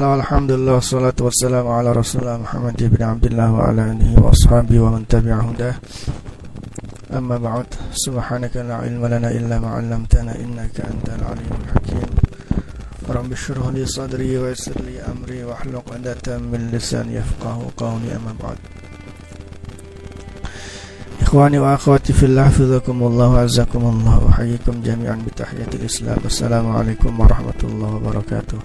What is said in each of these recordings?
الله والحمد لله والصلاة والسلام على رسول الله محمد بن عبد الله وعلى آله وأصحابه ومن تبع هداه. أما بعد سبحانك لا علم لنا إلا ما علمتنا إنك أنت العليم الحكيم. رب اشرح لي صدري ويسر لي أمري واحلق عقدة من لساني يفقه قولي أما بعد. إخواني وأخواتي في الله حفظكم الله وعزكم الله أحييكم جميعا بتحية الإسلام. السلام عليكم ورحمة الله وبركاته.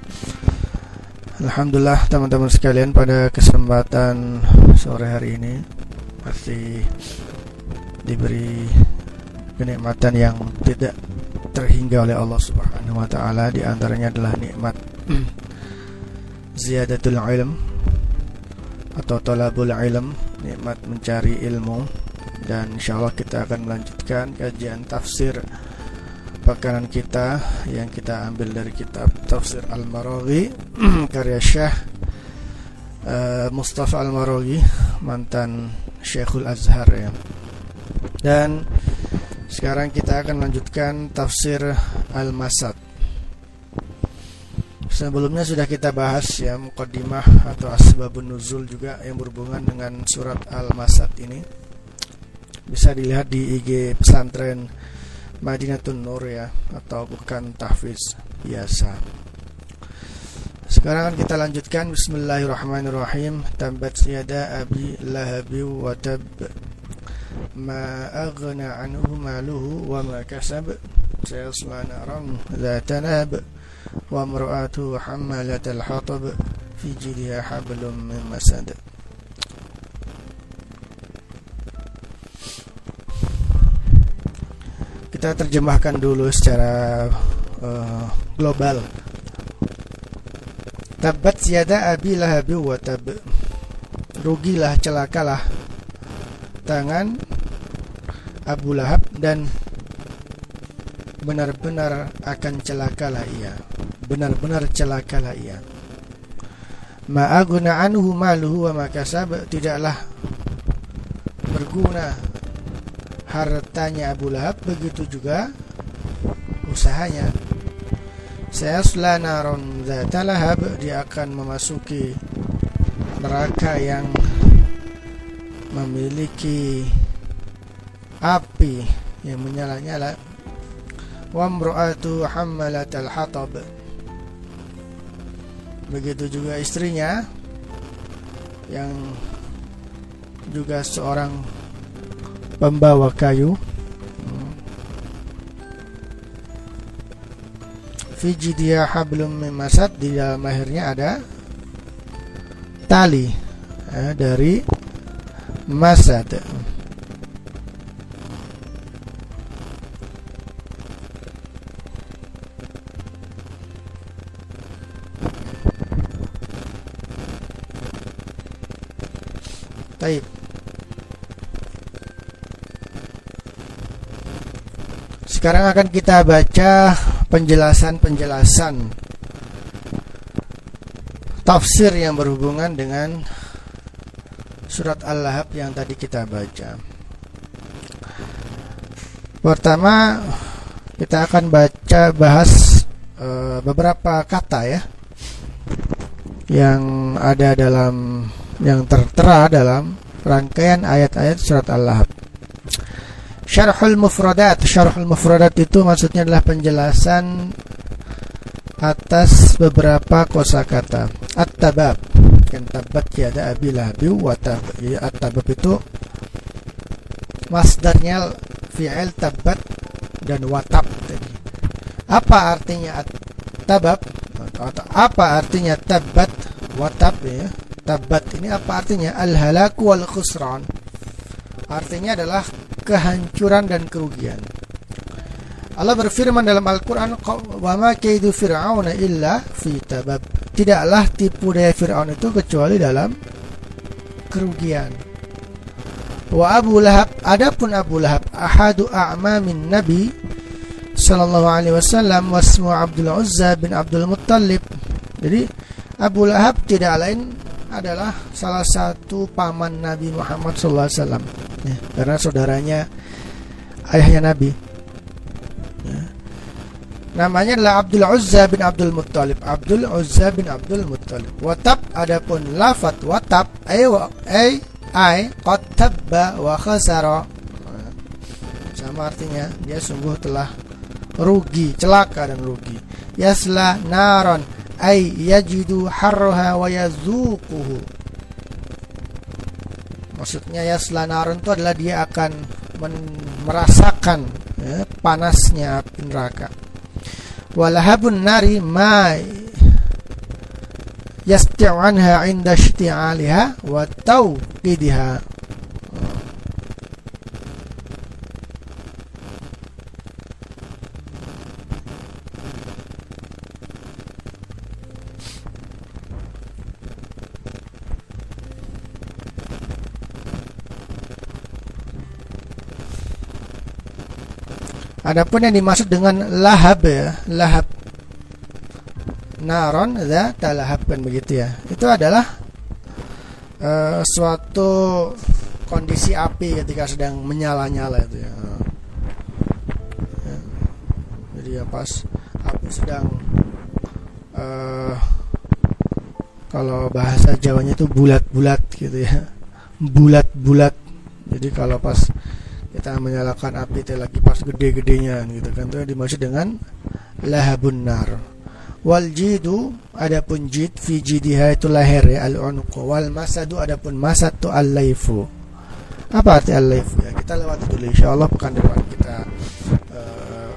Alhamdulillah teman-teman sekalian pada kesempatan sore hari ini masih diberi kenikmatan yang tidak terhingga oleh Allah Subhanahu wa taala. Di antaranya adalah nikmat ziyadatul ilm atau talabul ilm, nikmat mencari ilmu. Dan insyaallah kita akan melanjutkan kajian tafsir pekanan kita yang kita ambil dari kitab Tafsir Al-Maraghi karya Syekh uh, Mustafa Al-Maraghi mantan Syekhul Azhar ya. Dan sekarang kita akan lanjutkan tafsir Al-Masad. Sebelumnya sudah kita bahas ya mukaddimah atau asbabun nuzul juga yang berhubungan dengan surat Al-Masad ini. Bisa dilihat di IG pesantren Madinatun Nur ya atau bukan tahfiz biasa. Sekarang kita lanjutkan. Bismillahirrahmanirrahim. Tabat yada abi lahabi wa tab. Ma aghna anhu maluhu wa ma kasab. Sayasla naran Zata nab Wa mru'atu hammalat al-hatab. Fi jidha hablum min masad kita terjemahkan dulu secara uh, global. Tabat siada abi lahabi wa tab. Rugilah celakalah tangan Abu Lahab dan benar-benar akan celakalah ia. Benar-benar celakalah ia. Ma'aguna anhu maluhu wa makasab tidaklah berguna hartanya Abu Lahab begitu juga usahanya. Saya selanaron zata lahab dia akan memasuki neraka yang memiliki api yang menyala-nyala. Wa mra'atu hammalat al-hatab. Begitu juga istrinya yang juga seorang pembawa kayu. Fiji dia hablum mimasat di dalam akhirnya ada tali eh, dari masad. Taib Sekarang akan kita baca penjelasan-penjelasan tafsir yang berhubungan dengan surat Al-Lahab yang tadi kita baca. Pertama, kita akan baca bahas e, beberapa kata ya yang ada dalam yang tertera dalam rangkaian ayat-ayat surat Al-Lahab. Syarhul mufradat. Syarhul mufradat itu maksudnya adalah penjelasan atas beberapa kosakata. At-tabab. Kan tabat tiada abi lahabi wa at-tabab itu Masdarnya fi'il tabat dan watab tadi. Apa artinya at-tabab? Apa artinya tabat watab ya? Tabat ini apa artinya? Al-halaku wal khusran Artinya adalah kehancuran dan kerugian. Allah berfirman dalam Al-Quran, "Wa ma kaidu fir'auna illa fi tabab." Tidaklah tipu daya Fir'aun itu kecuali dalam kerugian. Wa Abu Lahab, adapun Abu Lahab, ahadu a'mamin Nabi sallallahu alaihi wasallam wasmu Abdul Uzza bin Abdul Muttalib. Jadi Abu Lahab tidak lain adalah salah satu paman Nabi Muhammad sallallahu alaihi wasallam karena saudaranya ayahnya Nabi. Ya. namanya adalah Abdul Uzza bin Abdul Muttalib. Abdul Uzza bin Abdul Muttalib. Watab adapun lafat watab ay ay ay wa khasara. Sama artinya dia sungguh telah rugi celaka dan rugi. Yasla naron ay yajidu harraha wa yazuquhu maksudnya yasla naron itu adalah dia akan merasakan ya, panasnya api neraka. Walahabun nari ma yasti'u anha inda ishti'aliha wa tawqidiha Adapun yang dimaksud dengan lahab ya, lahab naron za talahab kan begitu ya. Itu adalah uh, suatu kondisi api ketika sedang menyala-nyala itu ya. ya. Jadi ya pas api sedang uh, kalau bahasa Jawanya itu bulat-bulat gitu ya. Bulat-bulat. Jadi kalau pas kita menyalakan api itu lagi pas gede-gedenya gitu kan. Itu dimaksud dengan lahabun nar. Wal jidu adapun jid fi jidiha itu leher ya al unqu wal masadu adapun masad tu al laifu apa arti al laifu ya? Kita lewati dulu insyaallah pekan depan kita uh,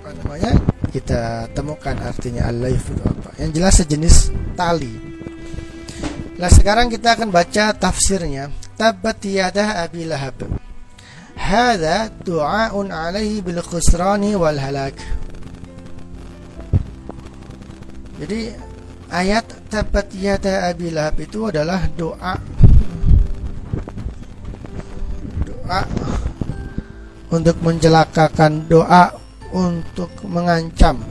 apa namanya? Kita temukan artinya al laifu itu apa. Yang jelas sejenis tali. Nah sekarang kita akan baca tafsirnya. Tabat yadah abi lahab hadza du'aun alaihi bil khusrani. Jadi ayat tabat yata Abi Lahab itu adalah doa doa untuk mencelakakan doa untuk mengancam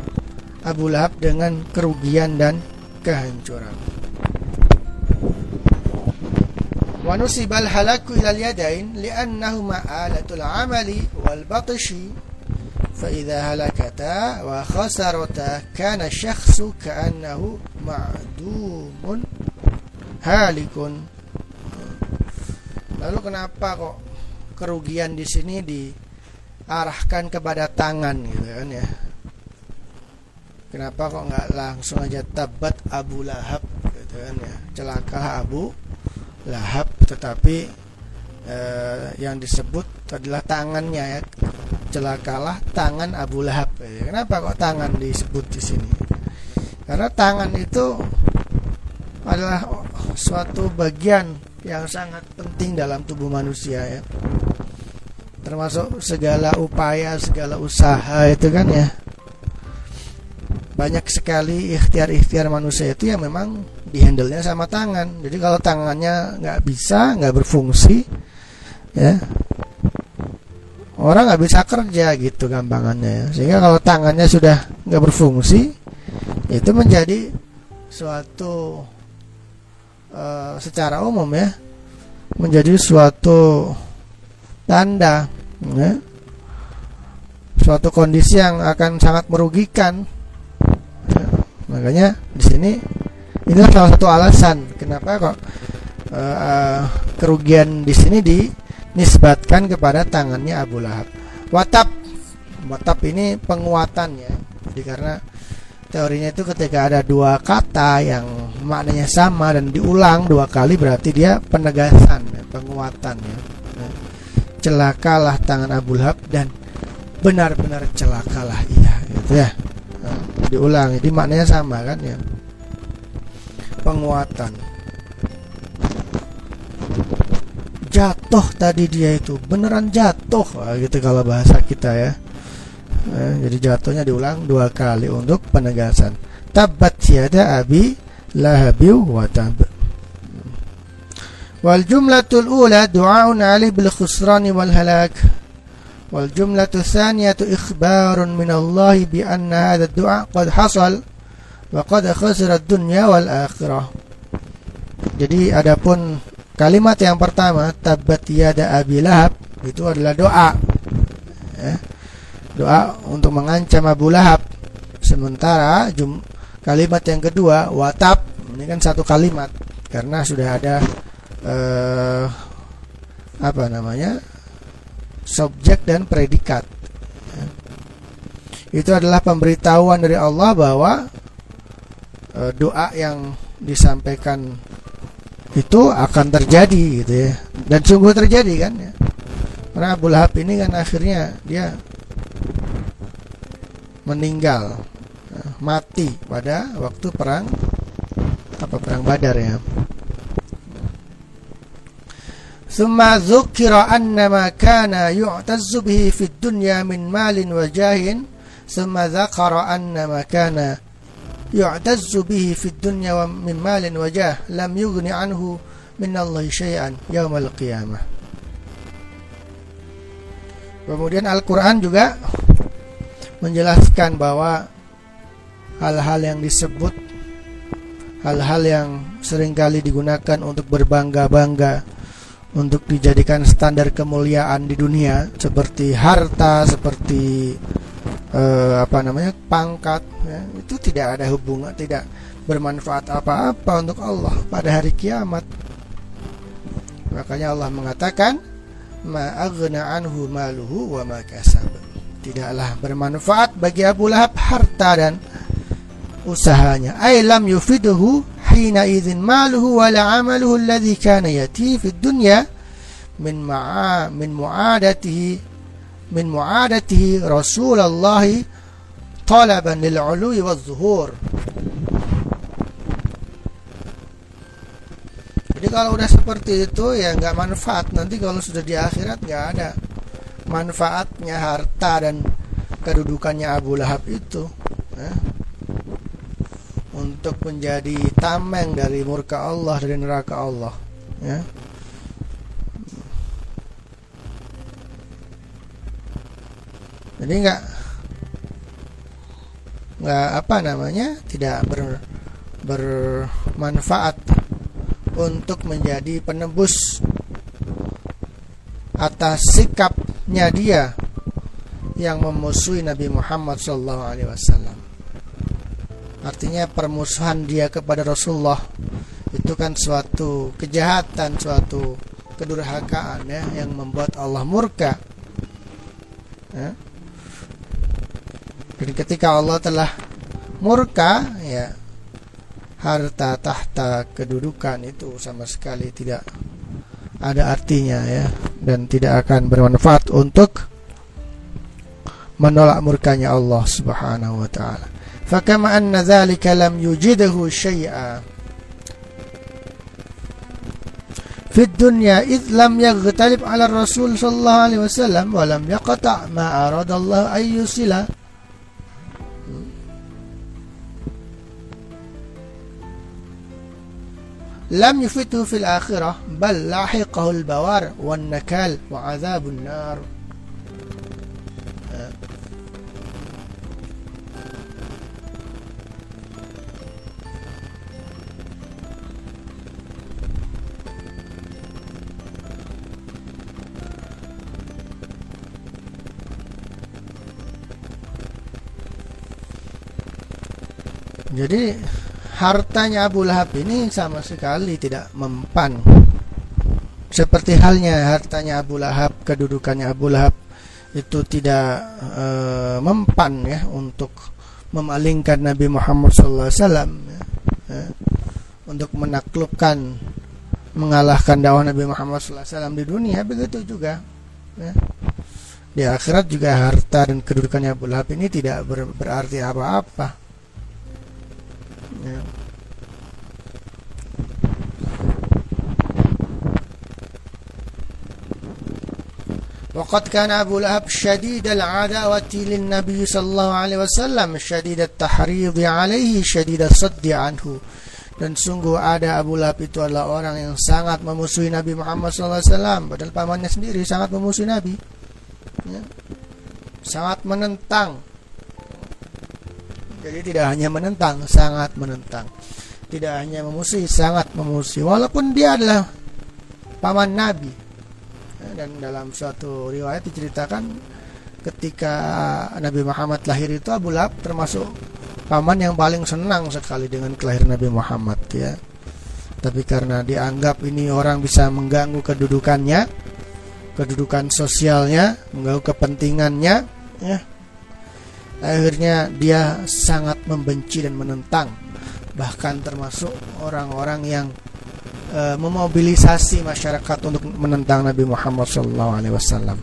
Abu Lahab dengan kerugian dan kehancuran. ونصب الهلاك إلى اليدين لأنهما آلة العمل والبطش فإذا هلكتا وخسرتا كان الشخص كأنه معدوم هالك Lalu kenapa kok kerugian di sini diarahkan kepada tangan gitu kan ya? Kenapa kok nggak langsung aja tabat Abu Lahab gitu kan ya? Celaka Abu Lahab tetapi eh, yang disebut adalah tangannya ya. Celakalah tangan Abu Lahab. Ya, kenapa kok tangan disebut di sini? Karena tangan itu adalah suatu bagian yang sangat penting dalam tubuh manusia ya. Termasuk segala upaya segala usaha itu kan ya. Banyak sekali ikhtiar-ikhtiar manusia itu yang memang dihandle-nya sama tangan. Jadi kalau tangannya nggak bisa, nggak berfungsi, ya orang nggak bisa kerja gitu gampangannya. Ya. Sehingga kalau tangannya sudah nggak berfungsi, itu menjadi suatu uh, secara umum ya, menjadi suatu tanda, ya, suatu kondisi yang akan sangat merugikan. Ya, makanya di sini Inilah salah satu alasan kenapa kok uh, uh, kerugian di sini dinisbatkan kepada tangannya Abu Lahab. Watap, watap ini penguatannya. Jadi karena teorinya itu ketika ada dua kata yang maknanya sama dan diulang dua kali berarti dia penegasan, ya, penguatan ya. Nah, celakalah tangan Abu Lahab dan benar-benar celakalah ia, gitu ya. Nah, diulang, jadi maknanya sama kan ya penguatan. Jatuh tadi dia itu beneran jatuh. Nah, gitu kalau bahasa kita ya. Eh, jadi jatuhnya diulang dua kali untuk penegasan. Tabat siada abi lahabi wa tab. Wal jumlatul ula du'aun ali bil khusran wal halak. Wal jumlatu thaniyatu ikhbarun min Allah bi anna hadha ad-du'a qad hasal Waqad khasira dunya wal akhirah. Jadi adapun kalimat yang pertama tabat yada abi itu adalah doa. Ya. doa untuk mengancam Abu Lahab sementara jum, kalimat yang kedua watab ini kan satu kalimat karena sudah ada eh, apa namanya subjek dan predikat ya. itu adalah pemberitahuan dari Allah bahwa eh, doa yang disampaikan itu akan terjadi gitu ya dan sungguh terjadi kan ya karena Abu Lahab ini kan akhirnya dia meninggal eh, mati pada waktu perang apa perang Badar ya. ثم ذكر أن ما كان يعتز به في الدنيا من مال وجاه ثم ذكر أن ما كان يعتز به في الدنيا من مال وجاه لم يغن عنه من الله شيئا يوم القيامة Kemudian Al-Quran juga menjelaskan bahwa hal-hal yang disebut hal-hal yang seringkali digunakan untuk berbangga-bangga untuk dijadikan standar kemuliaan di dunia seperti harta seperti eh, apa namanya pangkat ya, itu tidak ada hubungan tidak bermanfaat apa-apa untuk Allah pada hari kiamat. Makanya Allah mengatakan ma anhu maluhu wa ma kasab. Tidaklah bermanfaat bagi Abu Lahab harta dan usahanya. Ay lam yufiduhu hina idzin maluhu wala amaluhu alladhi kana yati fi dunya min ma'a min mu'adatihi min mu'adatihi Rasulullah talaban lil 'ului waz zuhur Jadi kalau udah seperti itu ya nggak manfaat nanti kalau sudah di akhirat nggak ada manfaatnya harta dan kedudukannya Abu Lahab itu ya. untuk menjadi tameng dari murka Allah dari neraka Allah ya. Jadi nggak nggak apa namanya tidak ber, bermanfaat untuk menjadi penebus atas sikapnya dia yang memusuhi Nabi Muhammad SAW. Artinya permusuhan dia kepada Rasulullah itu kan suatu kejahatan, suatu kedurhakaan ya yang membuat Allah murka. Ya. Dan ketika Allah telah murka, ya harta tahta kedudukan itu sama sekali tidak ada artinya ya dan tidak akan bermanfaat untuk menolak murkanya Allah Subhanahu wa taala. Fakama anna dzalika lam yujidhu syai'a fi dunya id lam yaghtalib ala Rasul sallallahu alaihi wasallam wa lam yaqta' ma arada Allah ayyusila لم يفته في الآخرة بل لاحقه البوار والنكال وعذاب النار. Jadi hartanya Abu Lahab ini sama sekali tidak mempan. Seperti halnya hartanya Abu Lahab, kedudukannya Abu Lahab itu tidak e, mempan ya untuk memalingkan Nabi Muhammad SAW ya, ya, untuk menaklukkan mengalahkan dakwah Nabi Muhammad SAW di dunia begitu juga ya. di akhirat juga harta dan kedudukannya Abu Lahab ini tidak ber, berarti apa-apa Yeah. وقد كان أبو لهب شديد العداوة للنبي صلى الله عليه وسلم شديد التحريض عليه شديد الصد عنه dan sungguh ada Abu Lahab itu adalah orang yang sangat memusuhi Nabi Muhammad SAW padahal pamannya sendiri sangat memusuhi Nabi ya. sangat menentang jadi tidak hanya menentang, sangat menentang. Tidak hanya memusuhi, sangat memusuhi. Walaupun dia adalah paman Nabi. Ya, dan dalam suatu riwayat diceritakan ketika Nabi Muhammad lahir itu Abu Lahab termasuk paman yang paling senang sekali dengan kelahiran Nabi Muhammad ya. Tapi karena dianggap ini orang bisa mengganggu kedudukannya, kedudukan sosialnya, mengganggu kepentingannya, ya akhirnya dia sangat membenci dan menentang. Bahkan termasuk orang-orang yang e, memobilisasi masyarakat untuk menentang Nabi Muhammad SAW.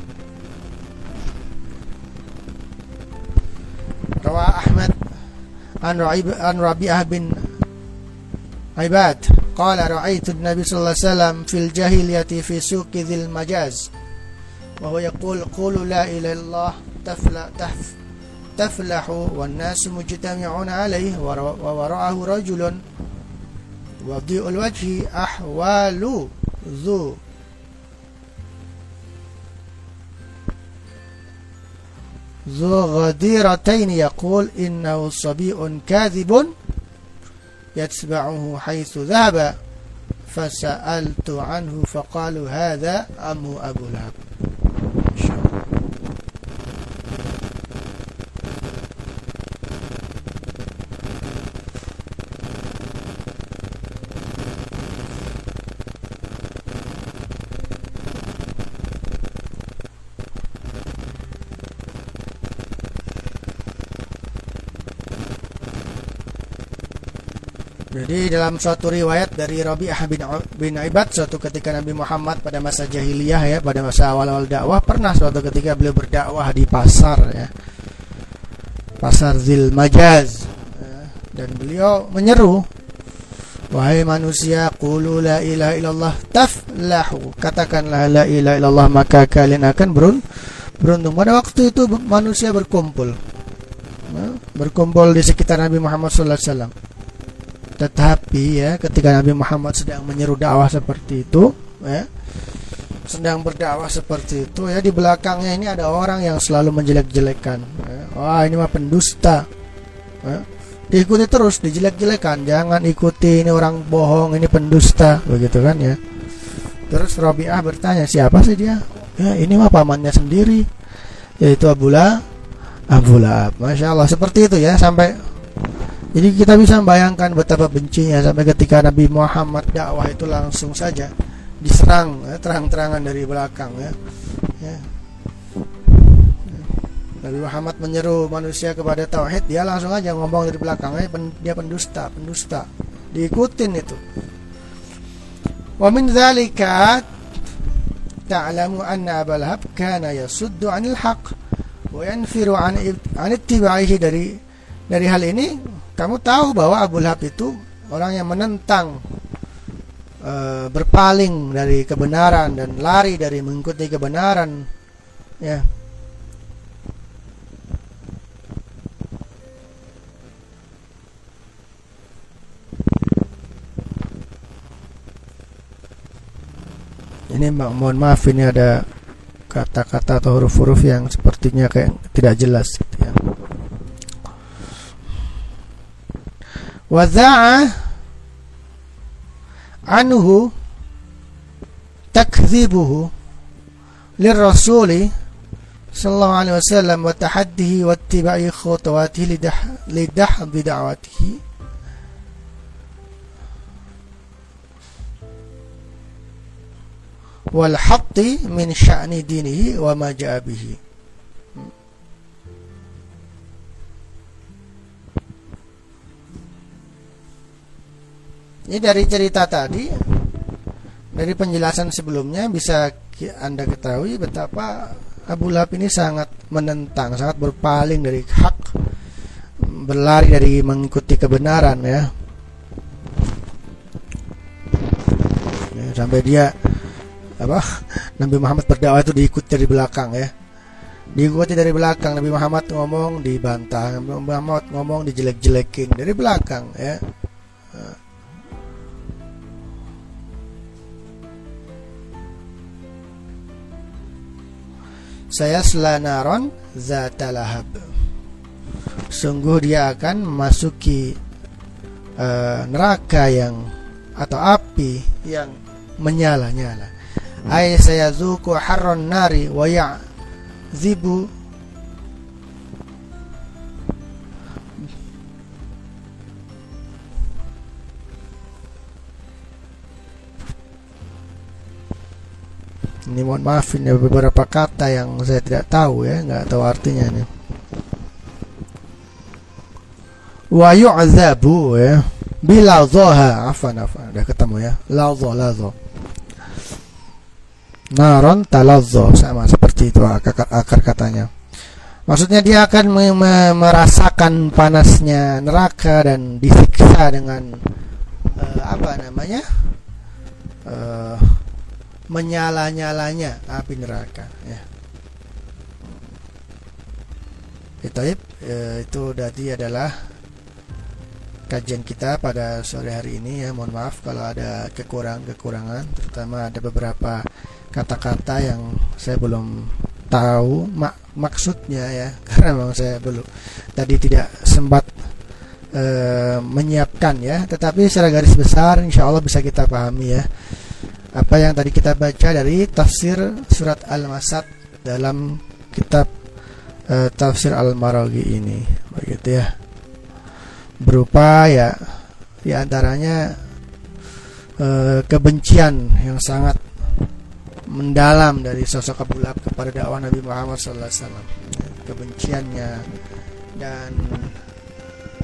Rawa Ahmad an Rabi'ah bin Aibad qala ra'aitu an-nabi sallallahu alaihi wasallam fil jahiliyati fi suq dhil majaz. Wa huwa yaqul qulu la ilaha illallah tafla tahf تفلح والناس مجتمعون عليه ووراءه رجل. وضيء الوجه أحوال ذو. ذو غديرتين يقول إنه صبي كاذب يتبعه حيث ذهب. فسألت عنه فقالوا هذا أم أبو لهب. Jadi dalam suatu riwayat dari Rabi'ah bin, bin Ibad suatu ketika Nabi Muhammad pada masa jahiliyah ya, pada masa awal-awal dakwah pernah suatu ketika beliau berdakwah di pasar ya. Pasar Zil Majaz ya, dan beliau menyeru Wahai manusia, qulu la ilaha illallah taflahu. Katakanlah la ilaha illallah maka kalian akan berun beruntung. Pada waktu itu manusia berkumpul. Ya, berkumpul di sekitar Nabi Muhammad sallallahu alaihi wasallam tetapi ya ketika Nabi Muhammad sedang menyeru dakwah seperti itu ya sedang berdakwah seperti itu ya di belakangnya ini ada orang yang selalu menjelek-jelekan ya. wah ini mah pendusta ya. diikuti terus dijelek-jelekan jangan ikuti ini orang bohong ini pendusta begitu kan ya terus Robiah bertanya siapa sih dia ya ini mah pamannya sendiri yaitu Abu La Abu Lahab Masya Allah seperti itu ya sampai jadi kita bisa membayangkan betapa bencinya sampai ketika Nabi Muhammad dakwah itu langsung saja diserang ya, terang-terangan dari belakang ya. ya. Nabi Muhammad menyeru manusia kepada tauhid, dia langsung aja ngomong dari belakang, ya, dia pendusta, pendusta. Diikutin itu. Wa min dzalika ta'lamu anna Abu Lahab kana yasuddu 'anil haqq wa yanfiru 'an 'an ittiba'ihi dari dari hal ini kamu tahu bahwa Abu Lahab itu orang yang menentang e, berpaling dari kebenaran dan lari dari mengikuti kebenaran ya. Ini mohon maaf ini ada kata-kata atau huruf-huruf yang sepertinya kayak tidak jelas وذاع عنه تكذيبه للرسول صلى الله عليه وسلم وتحديه واتباع خطواته لدح لدحض دعوته. والحط من شأن دينه وما جاء به. Ini dari cerita tadi, dari penjelasan sebelumnya bisa Anda ketahui betapa Abu Lahab ini sangat menentang, sangat berpaling dari hak, berlari dari mengikuti kebenaran ya. ya sampai dia apa Nabi Muhammad berdakwah itu diikuti dari belakang ya diikuti dari belakang Nabi Muhammad ngomong dibantah Nabi Muhammad ngomong dijelek-jelekin dari belakang ya saya selanaron zatalahab sungguh dia akan masuki uh, neraka yang atau api yang menyala-nyala. Ay saya zuku harron nari wa ya'zibu mohon maaf ini beberapa kata yang saya tidak tahu ya, nggak tahu artinya nih. Wa yu'zabu ya. Bila zoha afan afan udah ketemu ya. Lazo lazo. Naron talazzo sama seperti itu akar, akar katanya. Maksudnya dia akan merasakan panasnya neraka dan disiksa dengan uh, apa namanya? Uh, menyala-nyalanya api neraka ya. Itu e, itu tadi adalah kajian kita pada sore hari ini ya. Mohon maaf kalau ada kekurangan-kekurangan, terutama ada beberapa kata-kata yang saya belum tahu mak maksudnya ya karena memang saya belum tadi tidak sempat e, menyiapkan ya tetapi secara garis besar insya Allah bisa kita pahami ya apa yang tadi kita baca dari tafsir surat Al-Masad dalam kitab uh, tafsir Al-Maraghi ini. Begitu ya. Berupa ya di antaranya uh, kebencian yang sangat mendalam dari sosok Abu Lahab kepada dakwah Nabi Muhammad SAW kebenciannya dan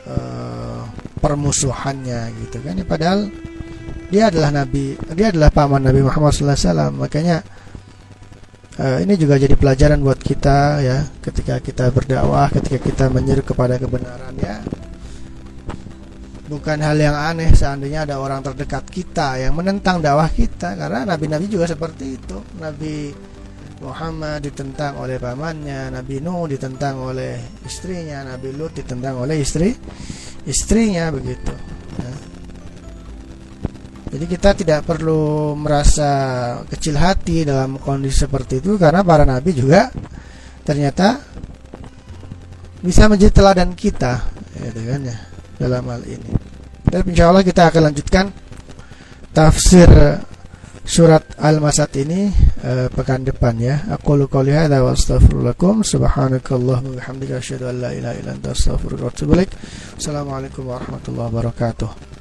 uh, permusuhannya gitu kan ya. Padahal dia adalah nabi dia adalah paman Nabi Muhammad SAW makanya uh, ini juga jadi pelajaran buat kita ya ketika kita berdakwah ketika kita menyeru kepada kebenaran ya. Bukan hal yang aneh seandainya ada orang terdekat kita yang menentang dakwah kita karena nabi-nabi juga seperti itu. Nabi Muhammad ditentang oleh pamannya Nabi Nuh ditentang oleh istrinya Nabi Lut ditentang oleh istri istrinya begitu jadi kita tidak perlu merasa kecil hati dalam kondisi seperti itu karena para nabi juga ternyata bisa menjadi teladan kita, gitu kan ya dalam hal ini. Dan insya Allah kita akan lanjutkan tafsir surat Al-Masad ini uh, pekan depan ya. Aku lu qouli hadza wa astaghfirullakum subhanakallahumma wa bihamdika asyhadu an la ilaha illa anta astaghfiruka. Assalamualaikum warahmatullahi wabarakatuh.